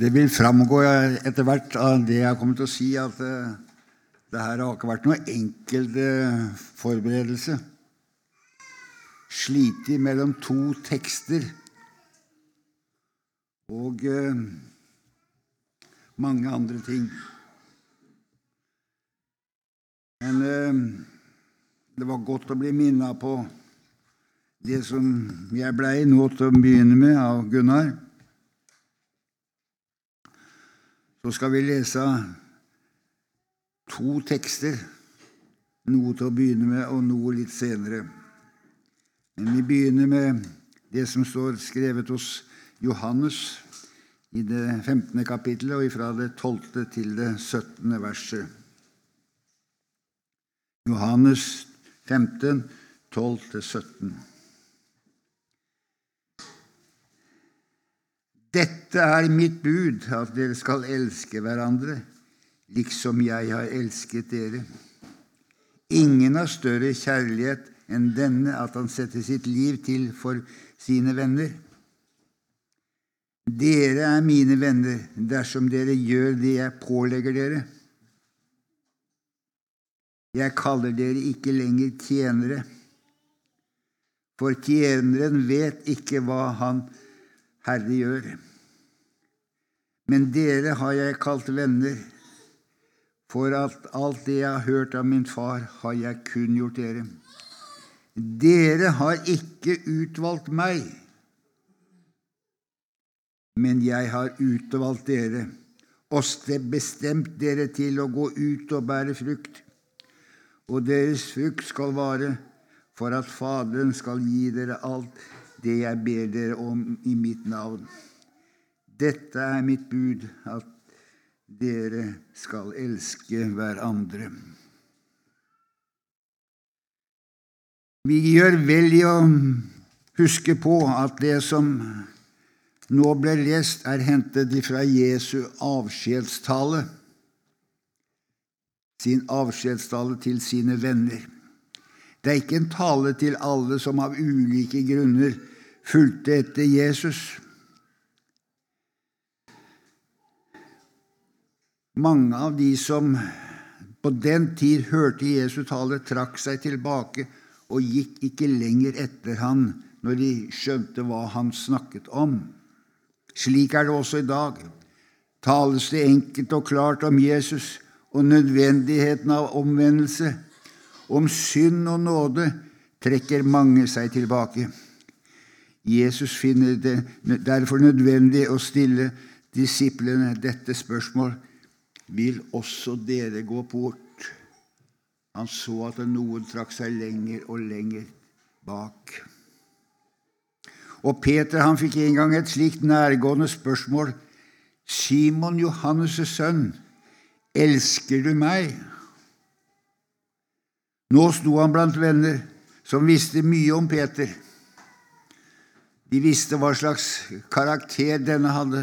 Det vil framgå etter hvert av det jeg kommer til å si, at eh, det her har ikke vært noe enkel eh, forberedelse. Slitig mellom to tekster og eh, mange andre ting. Men eh, det var godt å bli minna på det som jeg blei nå til å begynne med, av Gunnar. Så skal vi lese to tekster. Noe til å begynne med, og noe litt senere. Men vi begynner med det som står skrevet hos Johannes i det 15. kapittelet, og fra det 12. til det 17. verset. Johannes 15, 12-17. Dette er mitt bud, at dere skal elske hverandre, liksom jeg har elsket dere. Ingen har større kjærlighet enn denne, at han setter sitt liv til for sine venner. Dere er mine venner dersom dere gjør det jeg pålegger dere. Jeg kaller dere ikke lenger tjenere, for tjeneren vet ikke hva han Herre gjør. Men dere har jeg kalt venner, for at alt det jeg har hørt av min far, har jeg kunngjort dere. Dere har ikke utvalgt meg, men jeg har utvalgt dere og bestemt dere til å gå ut og bære frukt. Og deres frukt skal vare, for at Faderen skal gi dere alt det jeg ber dere om i mitt navn. Dette er mitt bud, at dere skal elske hverandre. Vi gjør vel i å huske på at det som nå ble lest, er hentet fra Jesu avskjedstale, sin avskjedstale til sine venner. Det er ikke en tale til alle som av ulike grunner fulgte etter Jesus. Mange av de som på den tid hørte Jesu tale, trakk seg tilbake og gikk ikke lenger etter han når de skjønte hva han snakket om. Slik er det også i dag. Tales det enkelt og klart om Jesus og nødvendigheten av omvendelse, om synd og nåde, trekker mange seg tilbake. Jesus finner det derfor nødvendig å stille disiplene dette spørsmål vil også dere gå bort? Han så at noen trakk seg lenger og lenger bak. Og Peter han fikk en gang et slikt nærgående spørsmål. Simon Johannes' sønn, elsker du meg? Nå sto han blant venner som visste mye om Peter. De visste hva slags karakter denne hadde.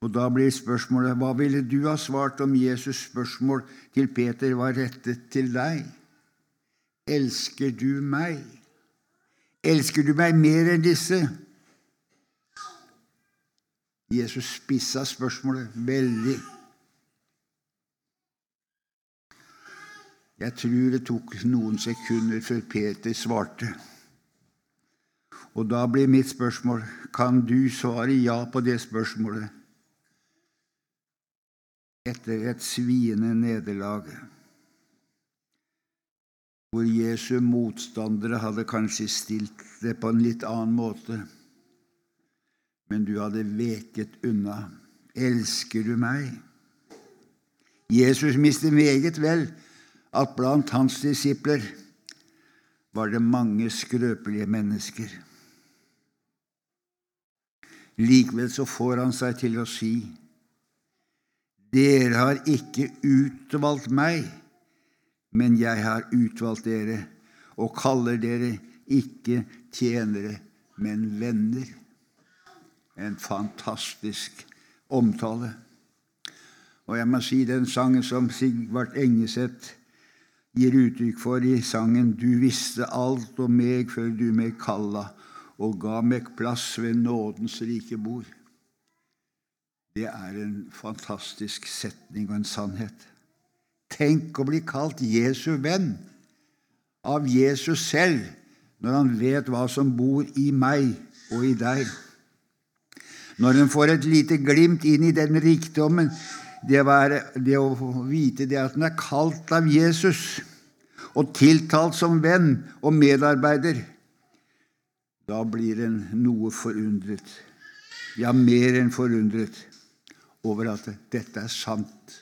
Og Da blir spørsmålet hva ville du ha svart om Jesus' spørsmål til Peter var rettet til deg? Elsker du meg? Elsker du meg mer enn disse? Jesus spissa spørsmålet veldig. Jeg tror det tok noen sekunder før Peter svarte. Og da blir mitt spørsmål kan du svare ja på det spørsmålet etter et sviende nederlag, hvor Jesu motstandere hadde kanskje stilt det på en litt annen måte, men du hadde veket unna. Elsker du meg? Jesus visste meget vel at blant hans disipler var det mange skrøpelige mennesker. Likevel så får han seg til å si dere har ikke utvalgt meg, men jeg har utvalgt dere og kaller dere ikke tjenere, men venner. En fantastisk omtale. Og jeg må si den sangen som Sigvart Engeseth gir uttrykk for i sangen Du visste alt om meg før du meg kalla og ga meg plass ved nådens rike bord. Det er en fantastisk setning og en sannhet. Tenk å bli kalt Jesu venn av Jesus selv når han vet hva som bor i meg og i deg. Når en får et lite glimt inn i den rikdommen, det, være, det å vite det at en er kalt av Jesus og tiltalt som venn og medarbeider, da blir en noe forundret, ja, mer enn forundret, over at dette er sant.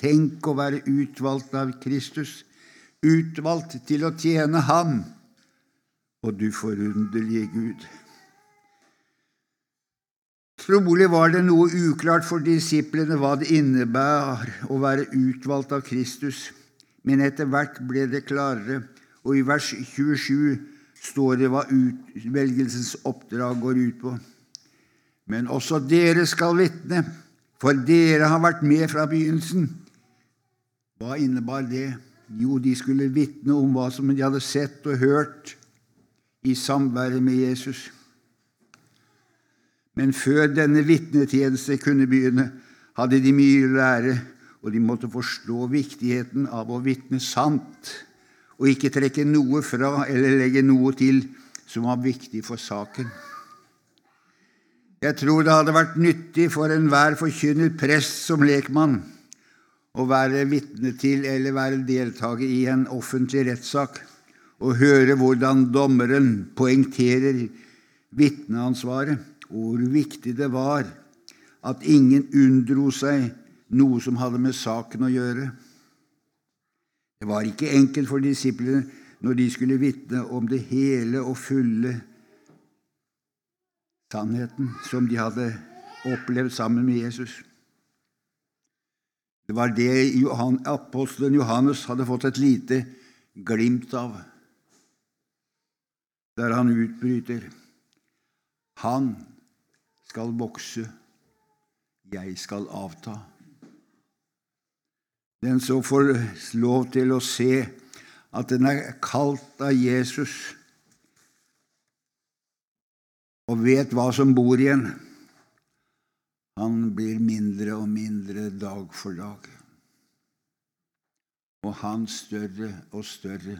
Tenk å være utvalgt av Kristus, utvalgt til å tjene Ham, og du forunderlige Gud. Trolig var det noe uklart for disiplene hva det innebar å være utvalgt av Kristus, men etter hvert ble det klarere, og i vers 27 står det hva utvelgelsens oppdrag går ut på. Men også dere skal vitne, for dere har vært med fra begynnelsen. Hva innebar det? Jo, de skulle vitne om hva som de hadde sett og hørt i samværet med Jesus. Men før denne vitnetjeneste kunne begynne, hadde de mye å lære, og de måtte forstå viktigheten av å vitne sant og ikke trekke noe fra eller legge noe til som var viktig for saken. Jeg tror det hadde vært nyttig for enhver forkynner, prest som lekmann, å være vitne til eller være deltaker i en offentlig rettssak og høre hvordan dommeren poengterer vitneansvaret hvor viktig det var at ingen unndro seg noe som hadde med saken å gjøre. Det var ikke enkelt for disiplene når de skulle vitne om det hele og fulle sannheten som de hadde opplevd sammen med Jesus. Det var det apostelen Johannes hadde fått et lite glimt av, der han utbryter Han skal vokse, jeg skal avta. Den som får lov til å se at den er kalt av Jesus og vet hva som bor i en, han blir mindre og mindre dag for dag. Og han større og større.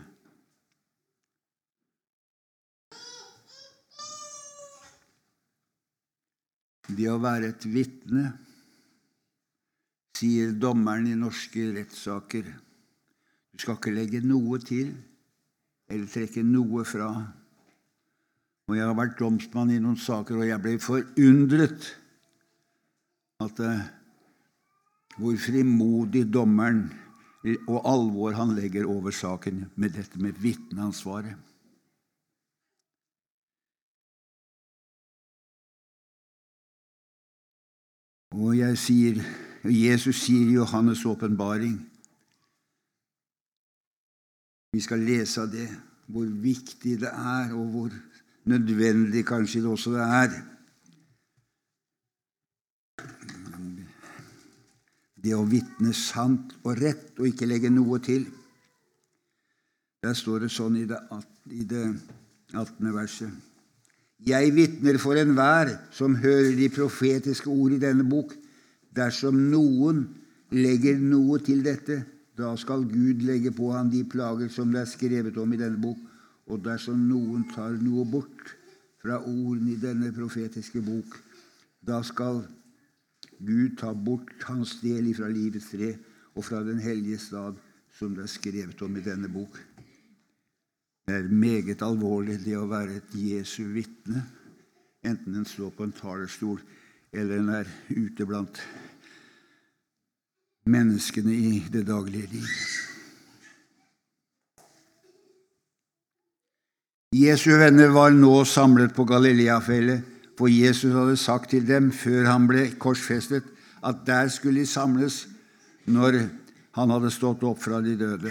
Det å være et vitne, sier dommeren i norske rettssaker. Du skal ikke legge noe til eller trekke noe fra. Og Jeg har vært domsmann i noen saker, og jeg ble forundret at uh, hvor frimodig dommeren og alvor han legger over saken med dette med vitneansvaret. Og jeg sier, Jesus sier i Johannes' åpenbaring Vi skal lese av det, hvor viktig det er, og hvor nødvendig kanskje det også er. Det å vitne sant og rett og ikke legge noe til. Der står det sånn i det, i det 18. verset. Jeg vitner for enhver som hører de profetiske ord i denne bok. Dersom noen legger noe til dette, da skal Gud legge på ham de plager som det er skrevet om i denne bok. Og dersom noen tar noe bort fra ordene i denne profetiske bok, da skal Gud ta bort hans del ifra livets tre og fra den hellige stad, som det er skrevet om i denne bok. Det er meget alvorlig, det å være et Jesu vitne, enten en står på en talerstol eller en er ute blant menneskene i det daglige liv. Jesu venner var nå samlet på Galileafjellet, for Jesus hadde sagt til dem før han ble korsfestet, at der skulle de samles når han hadde stått opp fra de døde.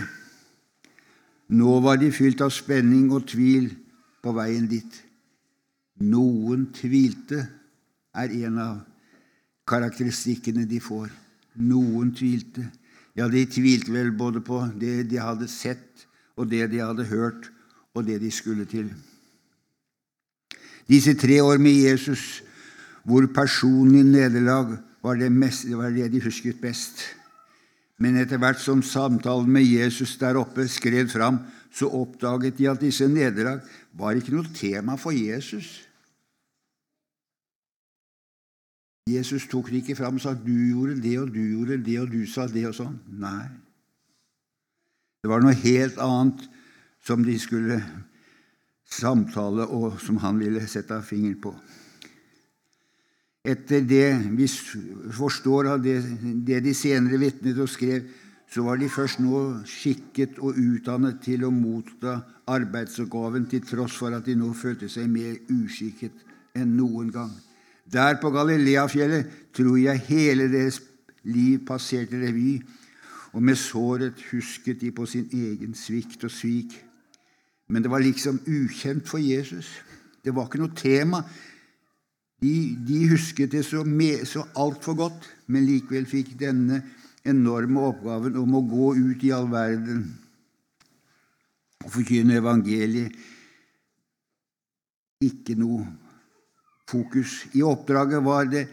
Nå var de fylt av spenning og tvil på veien dit. Noen tvilte, er en av karakteristikkene de får. Noen tvilte. Ja, de tvilte vel både på det de hadde sett, og det de hadde hørt, og det de skulle til. Disse tre år med Jesus hvor personlig nederlag var det, mest, var det de husket best. Men etter hvert som samtalen med Jesus der oppe skred fram, så oppdaget de at disse nederlag var ikke noe tema for Jesus. Jesus tok det ikke fram og sa 'du gjorde det, og du gjorde det, og du sa det', og sånn. Nei. Det var noe helt annet som de skulle samtale, og som han ville sette fingeren på. Etter det vi forstår av det, det de senere vitnet og skrev, så var de først nå skikket og utdannet til å motta arbeidsoppgaven, til tross for at de nå følte seg mer uskikket enn noen gang. Der på Galileafjellet tror jeg hele deres liv passerte revy, og med såret husket de på sin egen svikt og svik. Men det var liksom ukjent for Jesus. Det var ikke noe tema. De, de husket det så, så altfor godt, men likevel fikk denne enorme oppgaven om å gå ut i all verden og forkynne evangeliet ikke noe fokus. I oppdraget var det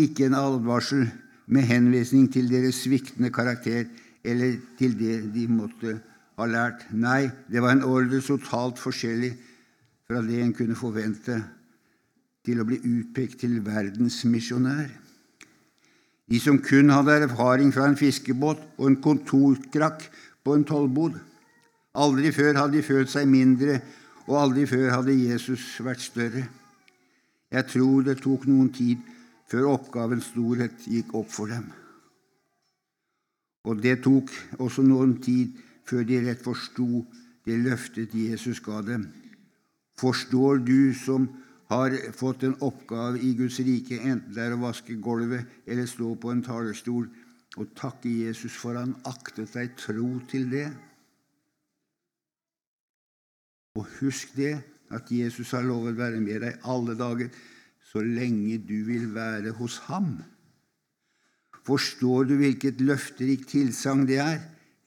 ikke en advarsel med henvisning til deres sviktende karakter eller til det de måtte ha lært. Nei, det var en ordre totalt forskjellig fra det en kunne forvente til å bli utpekt til verdensmisjonær. De som kun hadde erfaring fra en fiskebåt og en kontorkrakk på en tollbod. Aldri før hadde de følt seg mindre, og aldri før hadde Jesus vært større. Jeg tror det tok noen tid før oppgavens storhet gikk opp for dem. Og det tok også noen tid før de rett forsto det løftet Jesus ga dem. Forstår du som har fått en oppgave i Guds rike, enten det er å vaske gulvet eller stå på en talerstol, og takke Jesus for han aktet deg tro til det. Og husk det, at Jesus har lovet å være med deg alle dager, så lenge du vil være hos ham. Forstår du hvilket løfterikt tilsagn det er?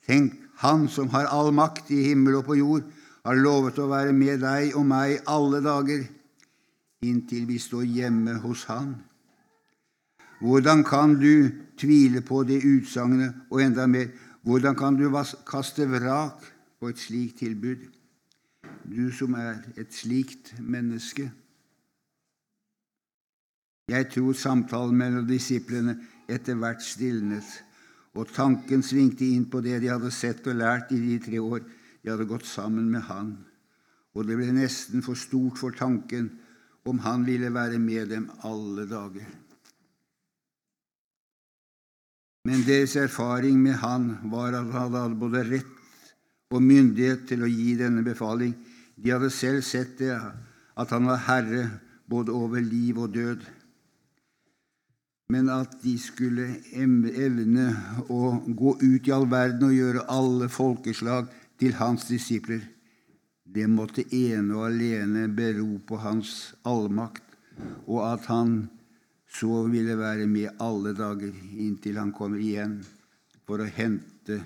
Tenk, Han som har all makt i himmel og på jord, har lovet å være med deg og meg alle dager inntil vi står hjemme hos Han. Hvordan kan du tvile på det utsagnet, og enda mer, hvordan kan du kaste vrak på et slikt tilbud, du som er et slikt menneske? Jeg tror samtalen mellom disiplene etter hvert stilnet, og tanken svingte inn på det de hadde sett og lært i de tre år de hadde gått sammen med Han, og det ble nesten for stort for tanken om han ville være med dem alle dager. Men deres erfaring med han var at han hadde både rett og myndighet til å gi denne befaling. De hadde selv sett det, at han var herre både over liv og død. Men at de skulle evne å gå ut i all verden og gjøre alle folkeslag til hans disipler, det måtte ene og alene bero på hans allmakt, og at han så ville være med alle dager inntil han kommer igjen for å hente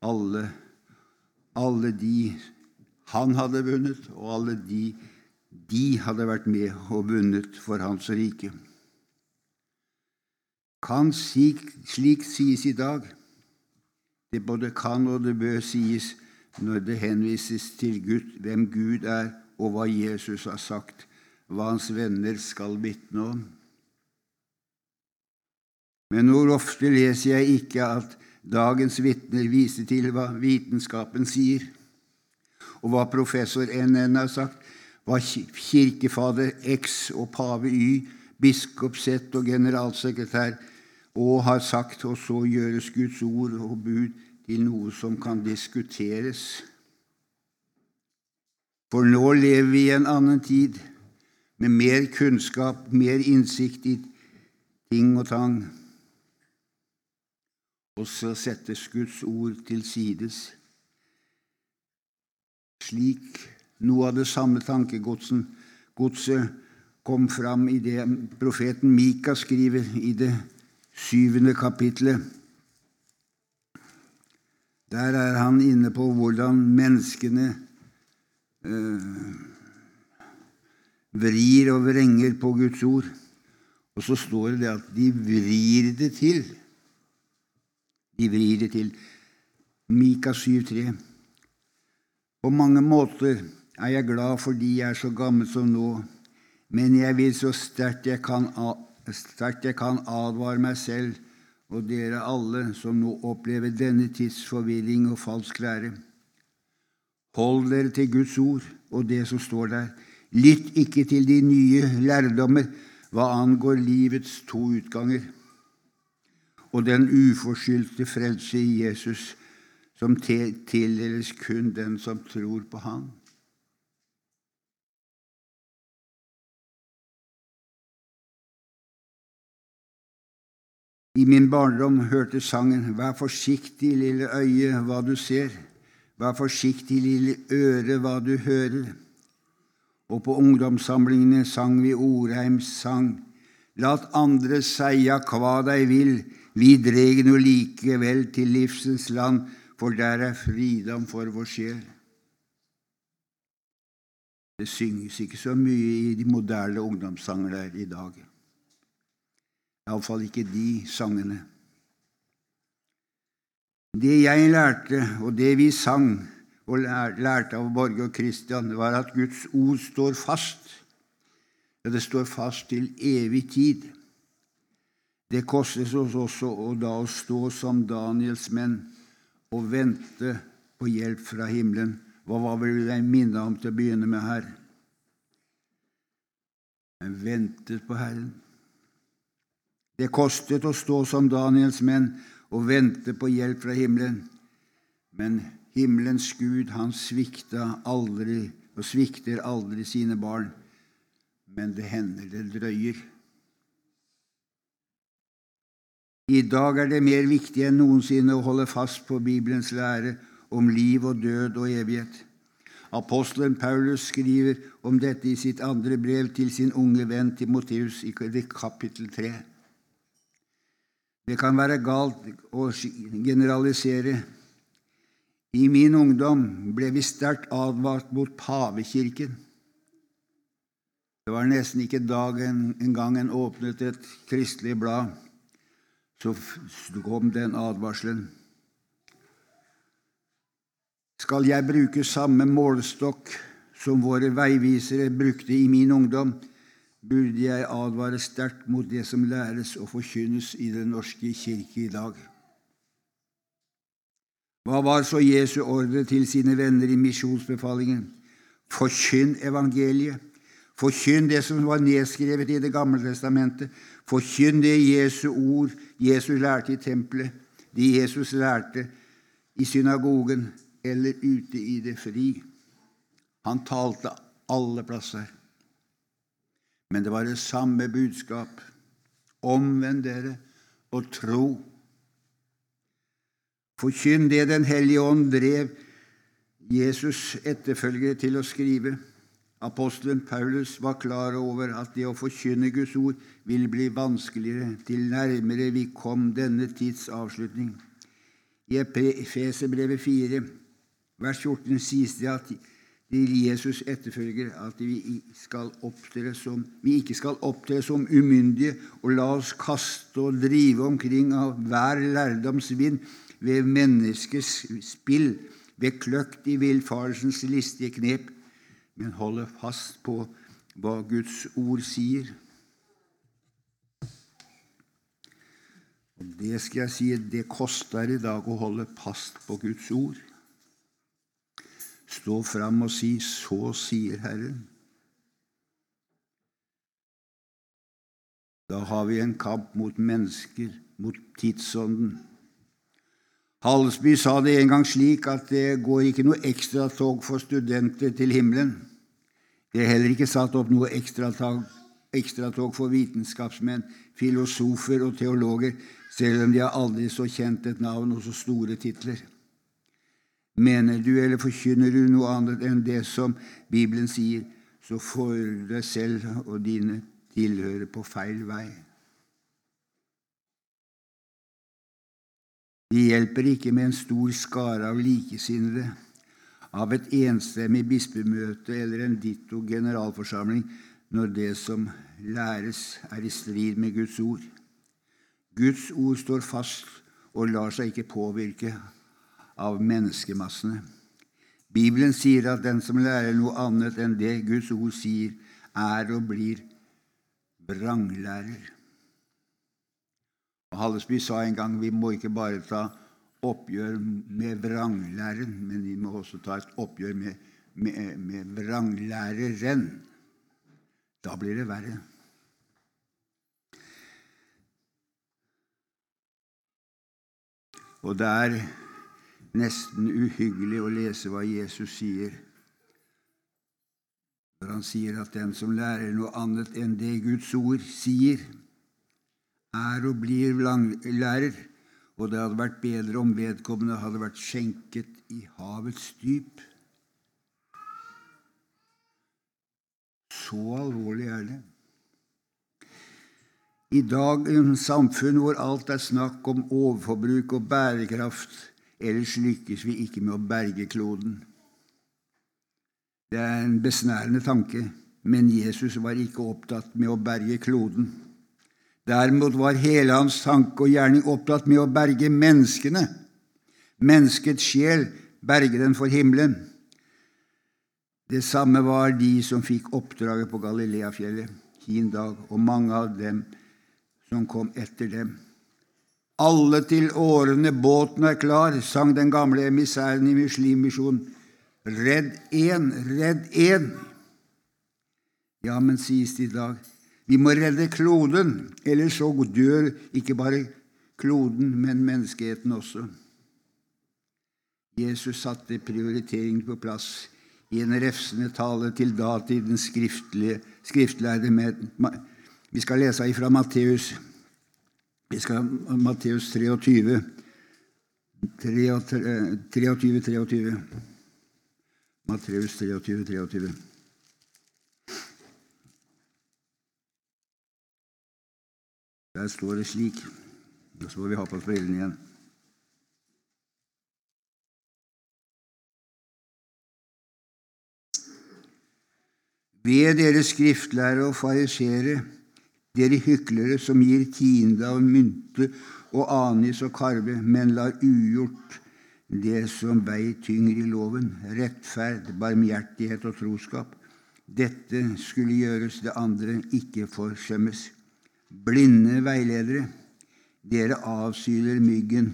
alle, alle de han hadde vunnet, og alle de de hadde vært med og vunnet for hans rike. Kan slik, slik sies i dag? Det både kan og det bør sies når det henvises til Gud, hvem Gud er, og hva Jesus har sagt, hva hans venner skal vitne om. Men hvor ofte leser jeg ikke at dagens vitner viser til hva vitenskapen sier, og hva professor NN har sagt, hva kirkefader X og pave Y, biskop Z og generalsekretær Å har sagt, og så gjøres Guds ord og bud til noe som kan diskuteres. For nå lever vi i en annen tid, med mer kunnskap, mer innsikt i ting og tang. Og så settes Guds ord til sides. Slik noe av det samme tankegodset kom fram i det profeten Mika skriver i det syvende kapitlet. Der er han inne på hvordan menneskene øh, vrir og vrenger på Guds ord, Og så står det at de vrir det til. De vrir det til. Mika 7,3. På mange måter er jeg glad fordi jeg er så gammel som nå, men jeg vil så sterkt jeg kan, sterkt jeg kan advare meg selv og dere alle som nå opplever denne tids forvirring og falsk lære. Hold dere til Guds ord og det som står der. Lytt ikke til de nye lærdommer hva angår livets to utganger, og den uforskyldte frelse i Jesus, som tildeles kun den som tror på Han. I min barndom hørte sangen Vær forsiktig, lille øye, hva du ser. Vær forsiktig, lille øre, hva du hører. Og på ungdomssamlingene sang vi Orheims sang. Lat andre seia kva dei vil, vi dreg no likevel til livsens land, for der er fridom for vår sjel. Det synges ikke så mye i de moderne ungdomssanger der i dag. Iallfall ikke de sangene. Det jeg lærte, og det vi sang og lærte av Borge og Kristian, var at Guds ord står fast. Ja, det står fast til evig tid. Det kostes oss også å da å stå som Daniels menn og vente på hjelp fra himmelen. Hva var vel jeg minnet om til å begynne med her? Jeg ventet på Herren. Det kostet å stå som Daniels menn og vente på hjelp fra himmelen. Men himmelens Gud, han svikta aldri og svikter aldri sine barn. Men det hender det drøyer. I dag er det mer viktig enn noensinne å holde fast på Bibelens lære om liv og død og evighet. Apostelen Paulus skriver om dette i sitt andre brev til sin unge venn Timoteus i kapittel 3. Det kan være galt å generalisere. I min ungdom ble vi sterkt advart mot pavekirken. Det var nesten ikke dagen en gang en åpnet et kristelig blad, så kom den advarselen. Skal jeg bruke samme målestokk som våre veivisere brukte i min ungdom, burde jeg advare sterkt mot det som læres og forkynnes i Den norske kirke i dag. Hva var så Jesu ordre til sine venner i misjonsbefalingen? Forkynn evangeliet. Forkynn det som var nedskrevet i Det gamle testamentet. Forkynn det Jesu ord Jesus lærte i tempelet, det Jesus lærte i synagogen eller ute i det fri. Han talte alle plasser. Men det var det samme budskap. Omvend dere og tro. Forkynn det Den hellige ånd drev Jesus' etterfølgere til å skrive. Apostelen Paulus var klar over at det å forkynne Guds ord ville bli vanskeligere til nærmere vi kom denne tids avslutning. I Efeserbrevet 4, vers 14 sies det at til Jesus etterfølger at vi, skal som, vi ikke skal opptre som umyndige og la oss kaste og drive omkring av hver lærdomsvind ved menneskers spill, ved kløkt i villfarelsens listige knep, men holde fast på hva Guds ord sier. Og Det skal jeg si, det koster i dag å holde fast på Guds ord stå fram og si 'Så sier Herren'. Da har vi en kamp mot mennesker, mot tidsånden. Halsby sa det en gang slik at det går ikke noe ekstratog for studenter til himmelen. Det er heller ikke satt opp noe ekstratog, ekstratog for vitenskapsmenn, filosofer og teologer, selv om de har aldri så kjent et navn og så store titler. Mener du eller forkynner du noe annet enn det som Bibelen sier, så får du deg selv og dine tilhører på feil vei. Det hjelper ikke med en stor skare av likesinnede, av et enstemmig bispemøte eller en ditto generalforsamling når det som læres, er i strid med Guds ord. Guds ord står fast og lar seg ikke påvirke av menneskemassene. Bibelen sier at den som lærer noe annet enn det Guds ord sier, er og blir vranglærer. Hallesby sa en gang vi må ikke bare ta oppgjør med vranglæren, men vi må også ta et oppgjør med, med, med vranglæreren. Da blir det verre. Og det er nesten uhyggelig å lese hva Jesus sier. Når han sier at den som lærer noe annet enn det Guds ord sier, er og blir lærer, og det hadde vært bedre om vedkommende hadde vært skjenket i havets dyp. Så alvorlig er det. I dagens samfunn hvor alt er snakk om overforbruk og bærekraft, ellers lykkes vi ikke med å berge kloden. Det er en besnærende tanke, men Jesus var ikke opptatt med å berge kloden. Derimot var hele hans tanke og gjerning opptatt med å berge menneskene. Menneskets sjel, berge den for himmelen. Det samme var de som fikk oppdraget på Galileafjellet hin dag, og mange av dem som kom etter dem. Alle til årene, båten er klar, sang den gamle emissæren i Muslimmisjonen. Redd én, redd én! Ja, men sies det i dag, vi må redde kloden, ellers så dør ikke bare kloden, men menneskeheten også. Jesus satte prioriteringen på plass i en refsende tale til datidens skriftlærde vi skal lese ifra Matteus. Vi skal Matteus 23. 23, 23. Matteus 23, 23. Der står det slik. Og så må vi ha på oss brillene igjen. Ved dere skriftlærere og fariseere dere hyklere som gir tiende av mynte og anis og karve, men lar ugjort det som veier tyngre i loven, rettferd, barmhjertighet og troskap. Dette skulle gjøres, det andre ikke forsømmes. Blinde veiledere, dere avsyler myggen,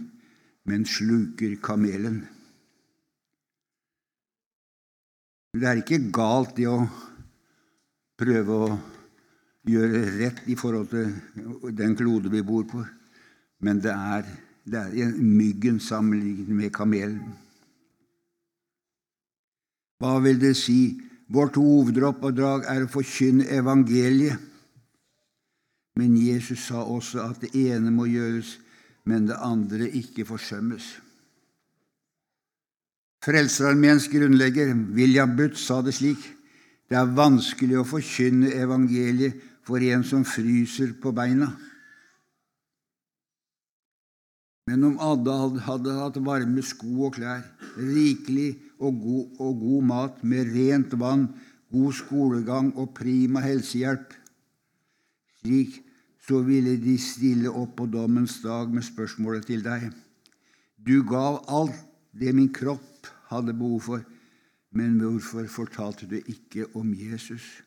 men sluker kamelen. Det er ikke galt, det å prøve å gjøre rett i forhold til den klode vi bor på, men det er, det er myggen sammenlignet med kamelen. Hva vil det si? Vårt hovedoppdrag er å forkynne evangeliet. Men Jesus sa også at det ene må gjøres, men det andre ikke forsømmes. Frelsesarmeens grunnlegger William Butt sa det slik det er vanskelig å forkynne evangeliet for en som fryser på beina. Men om alle hadde hatt varme sko og klær, rikelig og god, og god mat med rent vann, god skolegang og prima helsehjelp, slik så ville de stille opp på dommens dag med spørsmålet til deg. Du gav alt det min kropp hadde behov for, men hvorfor fortalte du ikke om Jesus?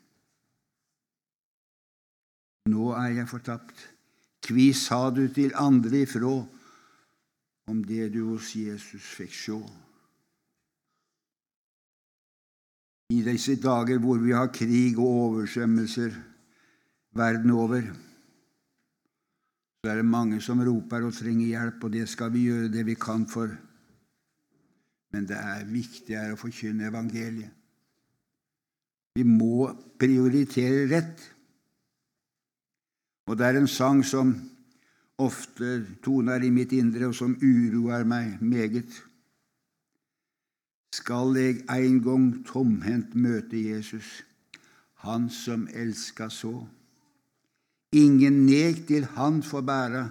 Nå er jeg fortapt. Kvi sa du til andre ifrå om det du hos Jesus fikk sjå? I disse dager hvor vi har krig og oversvømmelser verden over, så er det mange som roper og trenger hjelp, og det skal vi gjøre det vi kan for. Men det er viktigere å forkynne evangeliet. Vi må prioritere rett. Og det er en sang som ofte toner i mitt indre, og som uroer meg meget. Skal jeg en gang tomhendt møte Jesus, Han som elska så? Ingen nek til Han får bæra,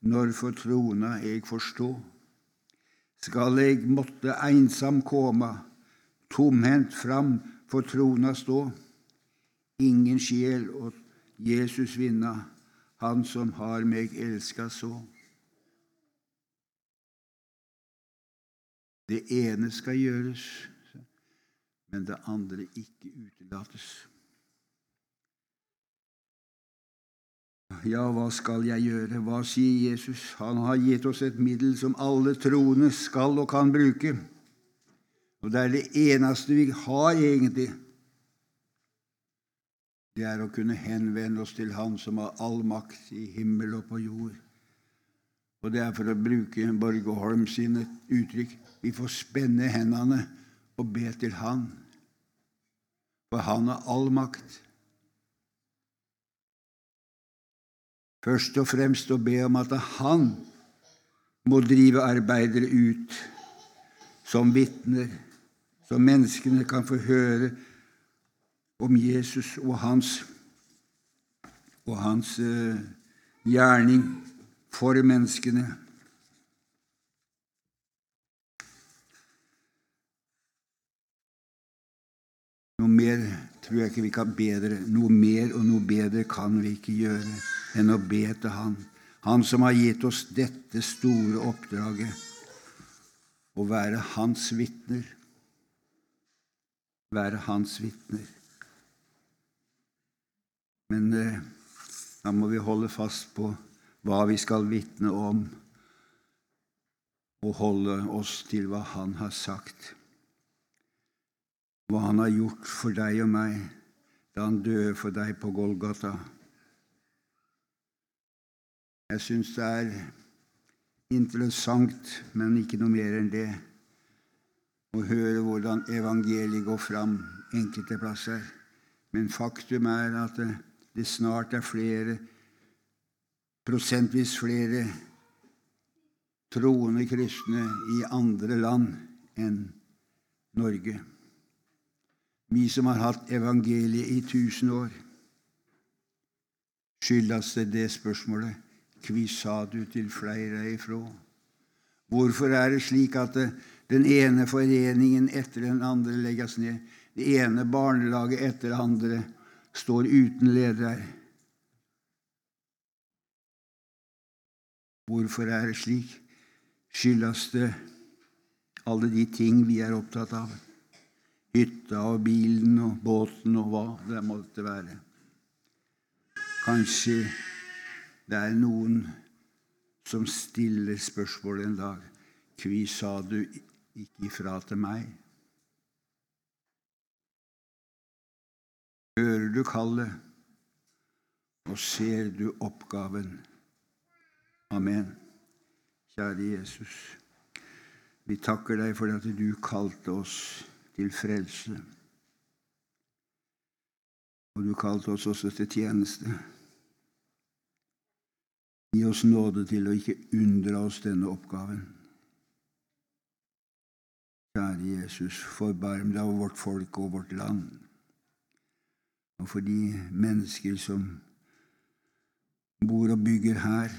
når for trona jeg forstå. Skal jeg måtte einsam koma, tomhendt fram for trona stå? ingen sjel, og Jesus vinna, han som har meg elska så. Det ene skal gjøres, men det andre ikke utelates. Ja, hva skal jeg gjøre? Hva sier Jesus? Han har gitt oss et middel som alle troende skal og kan bruke. Og det er det eneste vi har, egentlig. Det er å kunne henvende oss til Han som har all makt i himmel og på jord. Og det er for å bruke Borge Holm sine uttrykk vi får spenne hendene og be til Han. For Han har all makt. Først og fremst å be om at Han må drive arbeidere ut som vitner, så menneskene kan få høre om Jesus og hans, og hans uh, gjerning for menneskene. Noe mer tror jeg ikke vi kan bedre. Noe mer og noe bedre kan vi ikke gjøre enn å be til Han. Han som har gitt oss dette store oppdraget å være Hans vitner. Være Hans vitner. Men eh, da må vi holde fast på hva vi skal vitne om, og holde oss til hva Han har sagt. Hva Han har gjort for deg og meg da Han døde for deg på Golgata. Jeg syns det er interessant, men ikke noe mer enn det, å høre hvordan evangeliet går fram enkelte plasser. Men faktum er at det, snart er flere, prosentvis flere, troende kristne i andre land enn Norge. Vi som har hatt evangeliet i tusen år. Skyldes det det spørsmålet? Kvi sa du til flere ifrå? Hvorfor er det slik at den ene foreningen etter den andre legges ned? Det ene barnelaget etter det andre står uten leder. Hvorfor er det slik? Skyldes det alle de ting vi er opptatt av? Hytta og bilen og båten og hva det måtte være. Kanskje det er noen som stiller spørsmålet en dag Kvi sa du ikke ifra til meg? Hører du kallet, og ser du oppgaven? Amen. Kjære Jesus, vi takker deg for at du kalte oss til frelse. Og du kalte oss også til tjeneste. Gi oss nåde til å ikke unndra oss denne oppgaven. Kjære Jesus, forbarm deg over vårt folk og vårt land, og for de mennesker som bor og bygger her,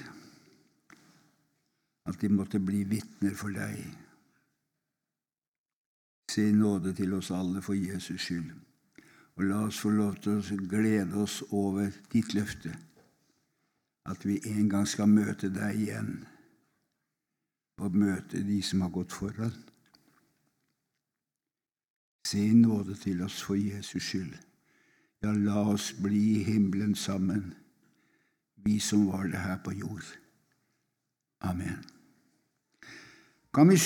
at de måtte bli vitner for deg. Se nåde til oss alle for Jesus skyld, og la oss få lov til å glede oss over ditt løfte at vi en gang skal møte deg igjen og møte de som har gått foran. Se nåde til oss for Jesus skyld. Ja, la oss bli i himmelen sammen, vi som var det her på jord. Amen. Kan vi